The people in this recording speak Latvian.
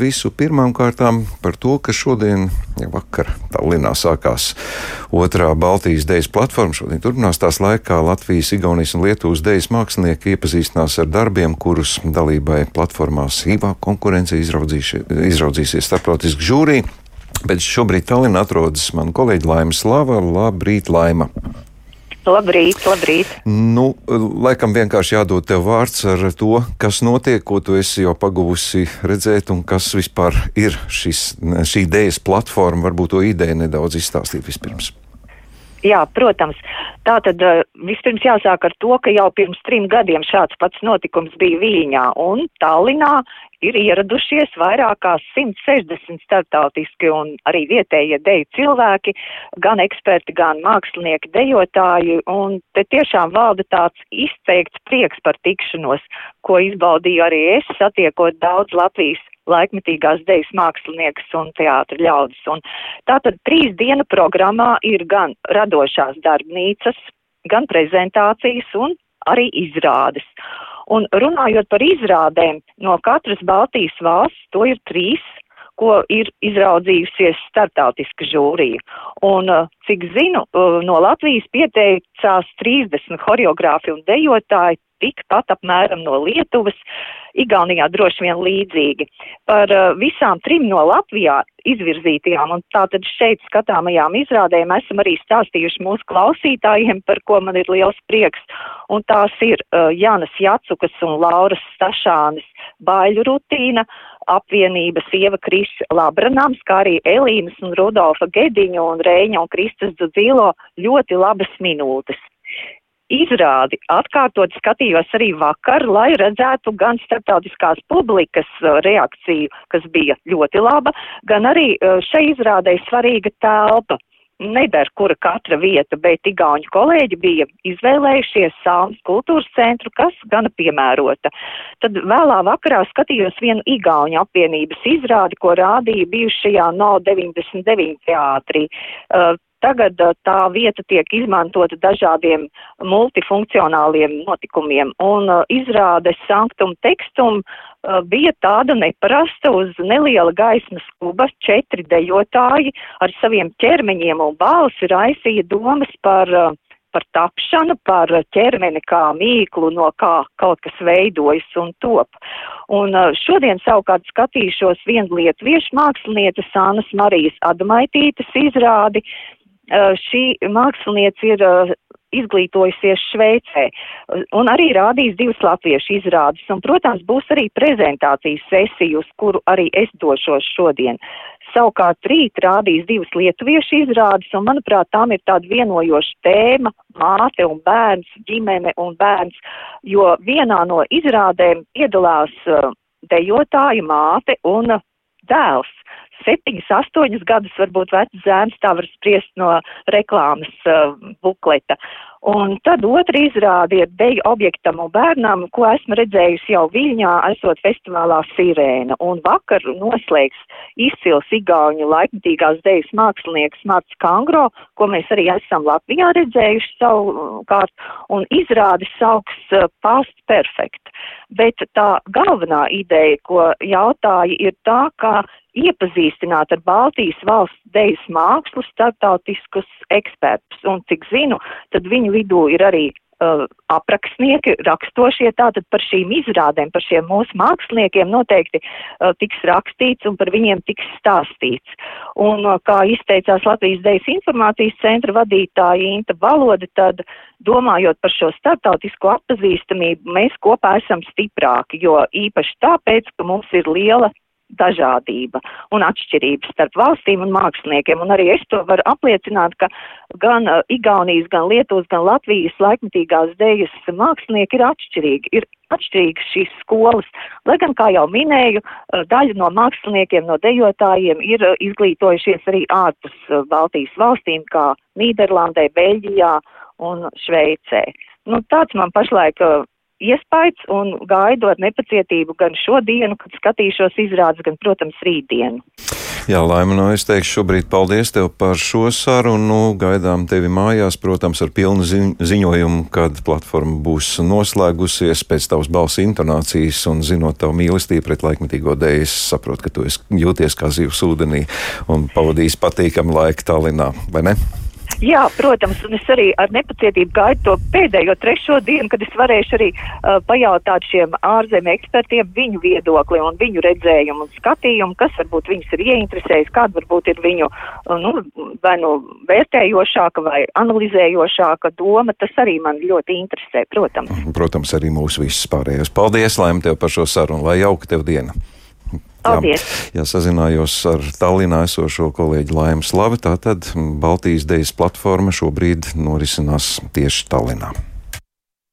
Visu pirmām kārtām par to, ka šodien, ja vakar Tallinā sākās otrā Baltijas dejas platforma, šodien turpinās tās laikā Latvijas, Igaunijas un Lietuvas dejas mākslinieki iepazīstinās ar darbiem, kurus dalībai platformā Sīvā konkurence izraudzīsies starptautiski žūrī. Bet šobrīd Tallinā atrodas mana kolēģa Laima Slava. Labrīt, Laima! Labrīt, labrīt. Nu, laikam vienkārši jādod tev vārds ar to, kas notiek, ko tu esi jau paguvusi redzēt, un kas vispār ir šis, šī idejas platforma. Varbūt to ideju nedaudz izstāstīt vispirms. Jā, protams. Tā tad uh, vispirms jāsāk ar to, ka jau pirms trim gadiem šāds pats notikums bija Viļņā, un Tallinā. Ir ieradušies vairāk kā 160 startautiski un arī vietējie deju cilvēki, gan eksperti, gan mākslinieki, dejotāji, un te tiešām valda tāds izteikts prieks par tikšanos, ko izbaudīju arī es, satiekot daudz Latvijas laikmetīgās dejas māksliniekus un teātra ļaudis. Un tātad trīs dienu programmā ir gan radošās darbnīcas, gan prezentācijas un arī izrādes. Un runājot par izrādēm, no katras Baltijas valsts to ir trīs, ko ir izraudzījusies startautiska žūrija. Un, uh, cik zinu, uh, no Latvijas pieteicās 30 horeogrāfi un dejotāji, tikpat apmēram no Lietuvas, Igaunijā droši vien līdzīgi. Par uh, visām trim no Latvijā izvirzītajām un tātad šeit skatāmajām izrādēm esam arī stāstījuši mūsu klausītājiem, par ko man ir liels prieks. Un tās ir uh, Jānas Jacukas un Lauras Stašānis baiļu rutīna, apvienības Ieva Kriša Labranams, kā arī Elīnas un Rudolfa Gediņa un Rēņa un Kristas Dudzīlo ļoti labas minūtes izrādi atkārtot skatījos arī vakar, lai redzētu gan starptautiskās publikas uh, reakciju, kas bija ļoti laba, gan arī uh, šai izrādē svarīga telpa. Nedara, kura katra vieta, bet igauņu kolēģi bija izvēlējušies Sāmas kultūras centru, kas gana piemērota. Tad vēlā vakarā skatījos vienu igauņu apvienības izrādi, ko rādīja bijušajā no 99 teātrī. Uh, Tagad tā vieta tiek izmantota dažādiem multifunkcionāliem notikumiem, un izrāde Sanktum Tekstum bija tāda neparasta uz neliela gaismas kuba, četri dejotāji ar saviem ķermeņiem un balsi raisīja domas par par tapšanu, par ķermeni kā mīklu, no kā kaut kas veidojas un top. Un šodien savukārt skatīšos vienu lietuviešu mākslinieces Sānas Marijas Adamaitītes izrādi, Eh, šī mākslinieca ir eh, izglītojusies Šveicē un arī rādīs divas latviešu izrādes. Un, protams, būs arī prezentācijas sesija, uz kuru arī es došos šodien. Savukārt rīt rādīs divas lietuviešu izrādes, un, manuprāt, tām ir tāda vienojoša tēma - māte un bērns, ģimene un bērns, jo vienā no izrādēm piedalās uh, dejotāja māte un dēls septiņus, astoņus gadus varbūt vecs zēns, tā var spriest no reklāmas uh, bukleta. Un tad otra izrāde ir deju objektam un bērnam, ko esmu redzējusi jau Viļņā, esot festivālā Sirēna. Un vakar noslēgs izcils igauņu laikmatīgās dejas mākslinieks Marts Kangro, ko mēs arī esam Latvijā redzējuši savukārt, un izrādi sauks uh, Past Perfect. Bet tā galvenā ideja, ko jautāja, ir tā, ka iepazīstināt ar Baltijas valsts dejas mākslu starptautiskus ekspertus. Un cik zinu, tad viņu vidū ir arī uh, aprakstnieki, rakstošie tātad par šīm izrādēm, par šiem mūsu māksliniekiem noteikti uh, tiks rakstīts un par viņiem tiks stāstīts. Un uh, kā izteicās Latvijas Dejas informācijas centra vadītāja Inta Valoda, tad domājot par šo startautisko atpazīstamību, mēs kopā esam stiprāki, jo īpaši tāpēc, ka mums ir liela dažādība un atšķirības starp valstīm un māksliniekiem. Un arī es to varu apliecināt, ka gan uh, Igaunijas, gan Lietuvas, gan Latvijas laikmetīgās dējas mākslinieki ir atšķirīgi. Ir atšķirīgas šīs skolas, lai gan, kā jau minēju, uh, daļa no māksliniekiem, no dejotājiem ir uh, izglītojušies arī ārpus Baltijas valstīm, kā Nīderlandē, Beļģijā un Šveicē. Nu, tāds man pašlaik uh, iespējas un gaidu ar nepacietību gan šo dienu, kad skatīšos izrādes, gan, protams, rītdienu. Jā, Laima, no es teikšu šobrīd paldies tev par šo sarunu. Nu, gaidām tevi mājās, protams, ar pilnu ziņojumu, kad platforma būs noslēgusies pēc tavas balss intonācijas un zinot tavu mīlestību pret laikmetīgo dēļu. Es saprotu, ka tu jūties kā zivs ūdenī un pavadījis patīkamu laiku Tallinā, vai ne? Jā, protams, un es arī ar nepacietību gaidu to pēdējo trešo dienu, kad es varēšu arī uh, pajautāt šiem ārzemju ekspertiem viņu viedokli un viņu redzējumu un skatījumu, kas varbūt viņus ir ieinteresējis, kāda varbūt ir viņu, uh, nu, vai nu vērtējošāka vai analizējošāka doma, tas arī man ļoti interesē, protams. Protams, arī mūsu visus pārējos. Paldies, Laim, tev par šo sarunu, lai jauka tev diena! Paldies! Jā, jā, sazinājos ar Tallinā esošo kolēģi Laimu Slavu. Tātad Baltijas Dejas platforma šobrīd norisinās tieši Tallinā.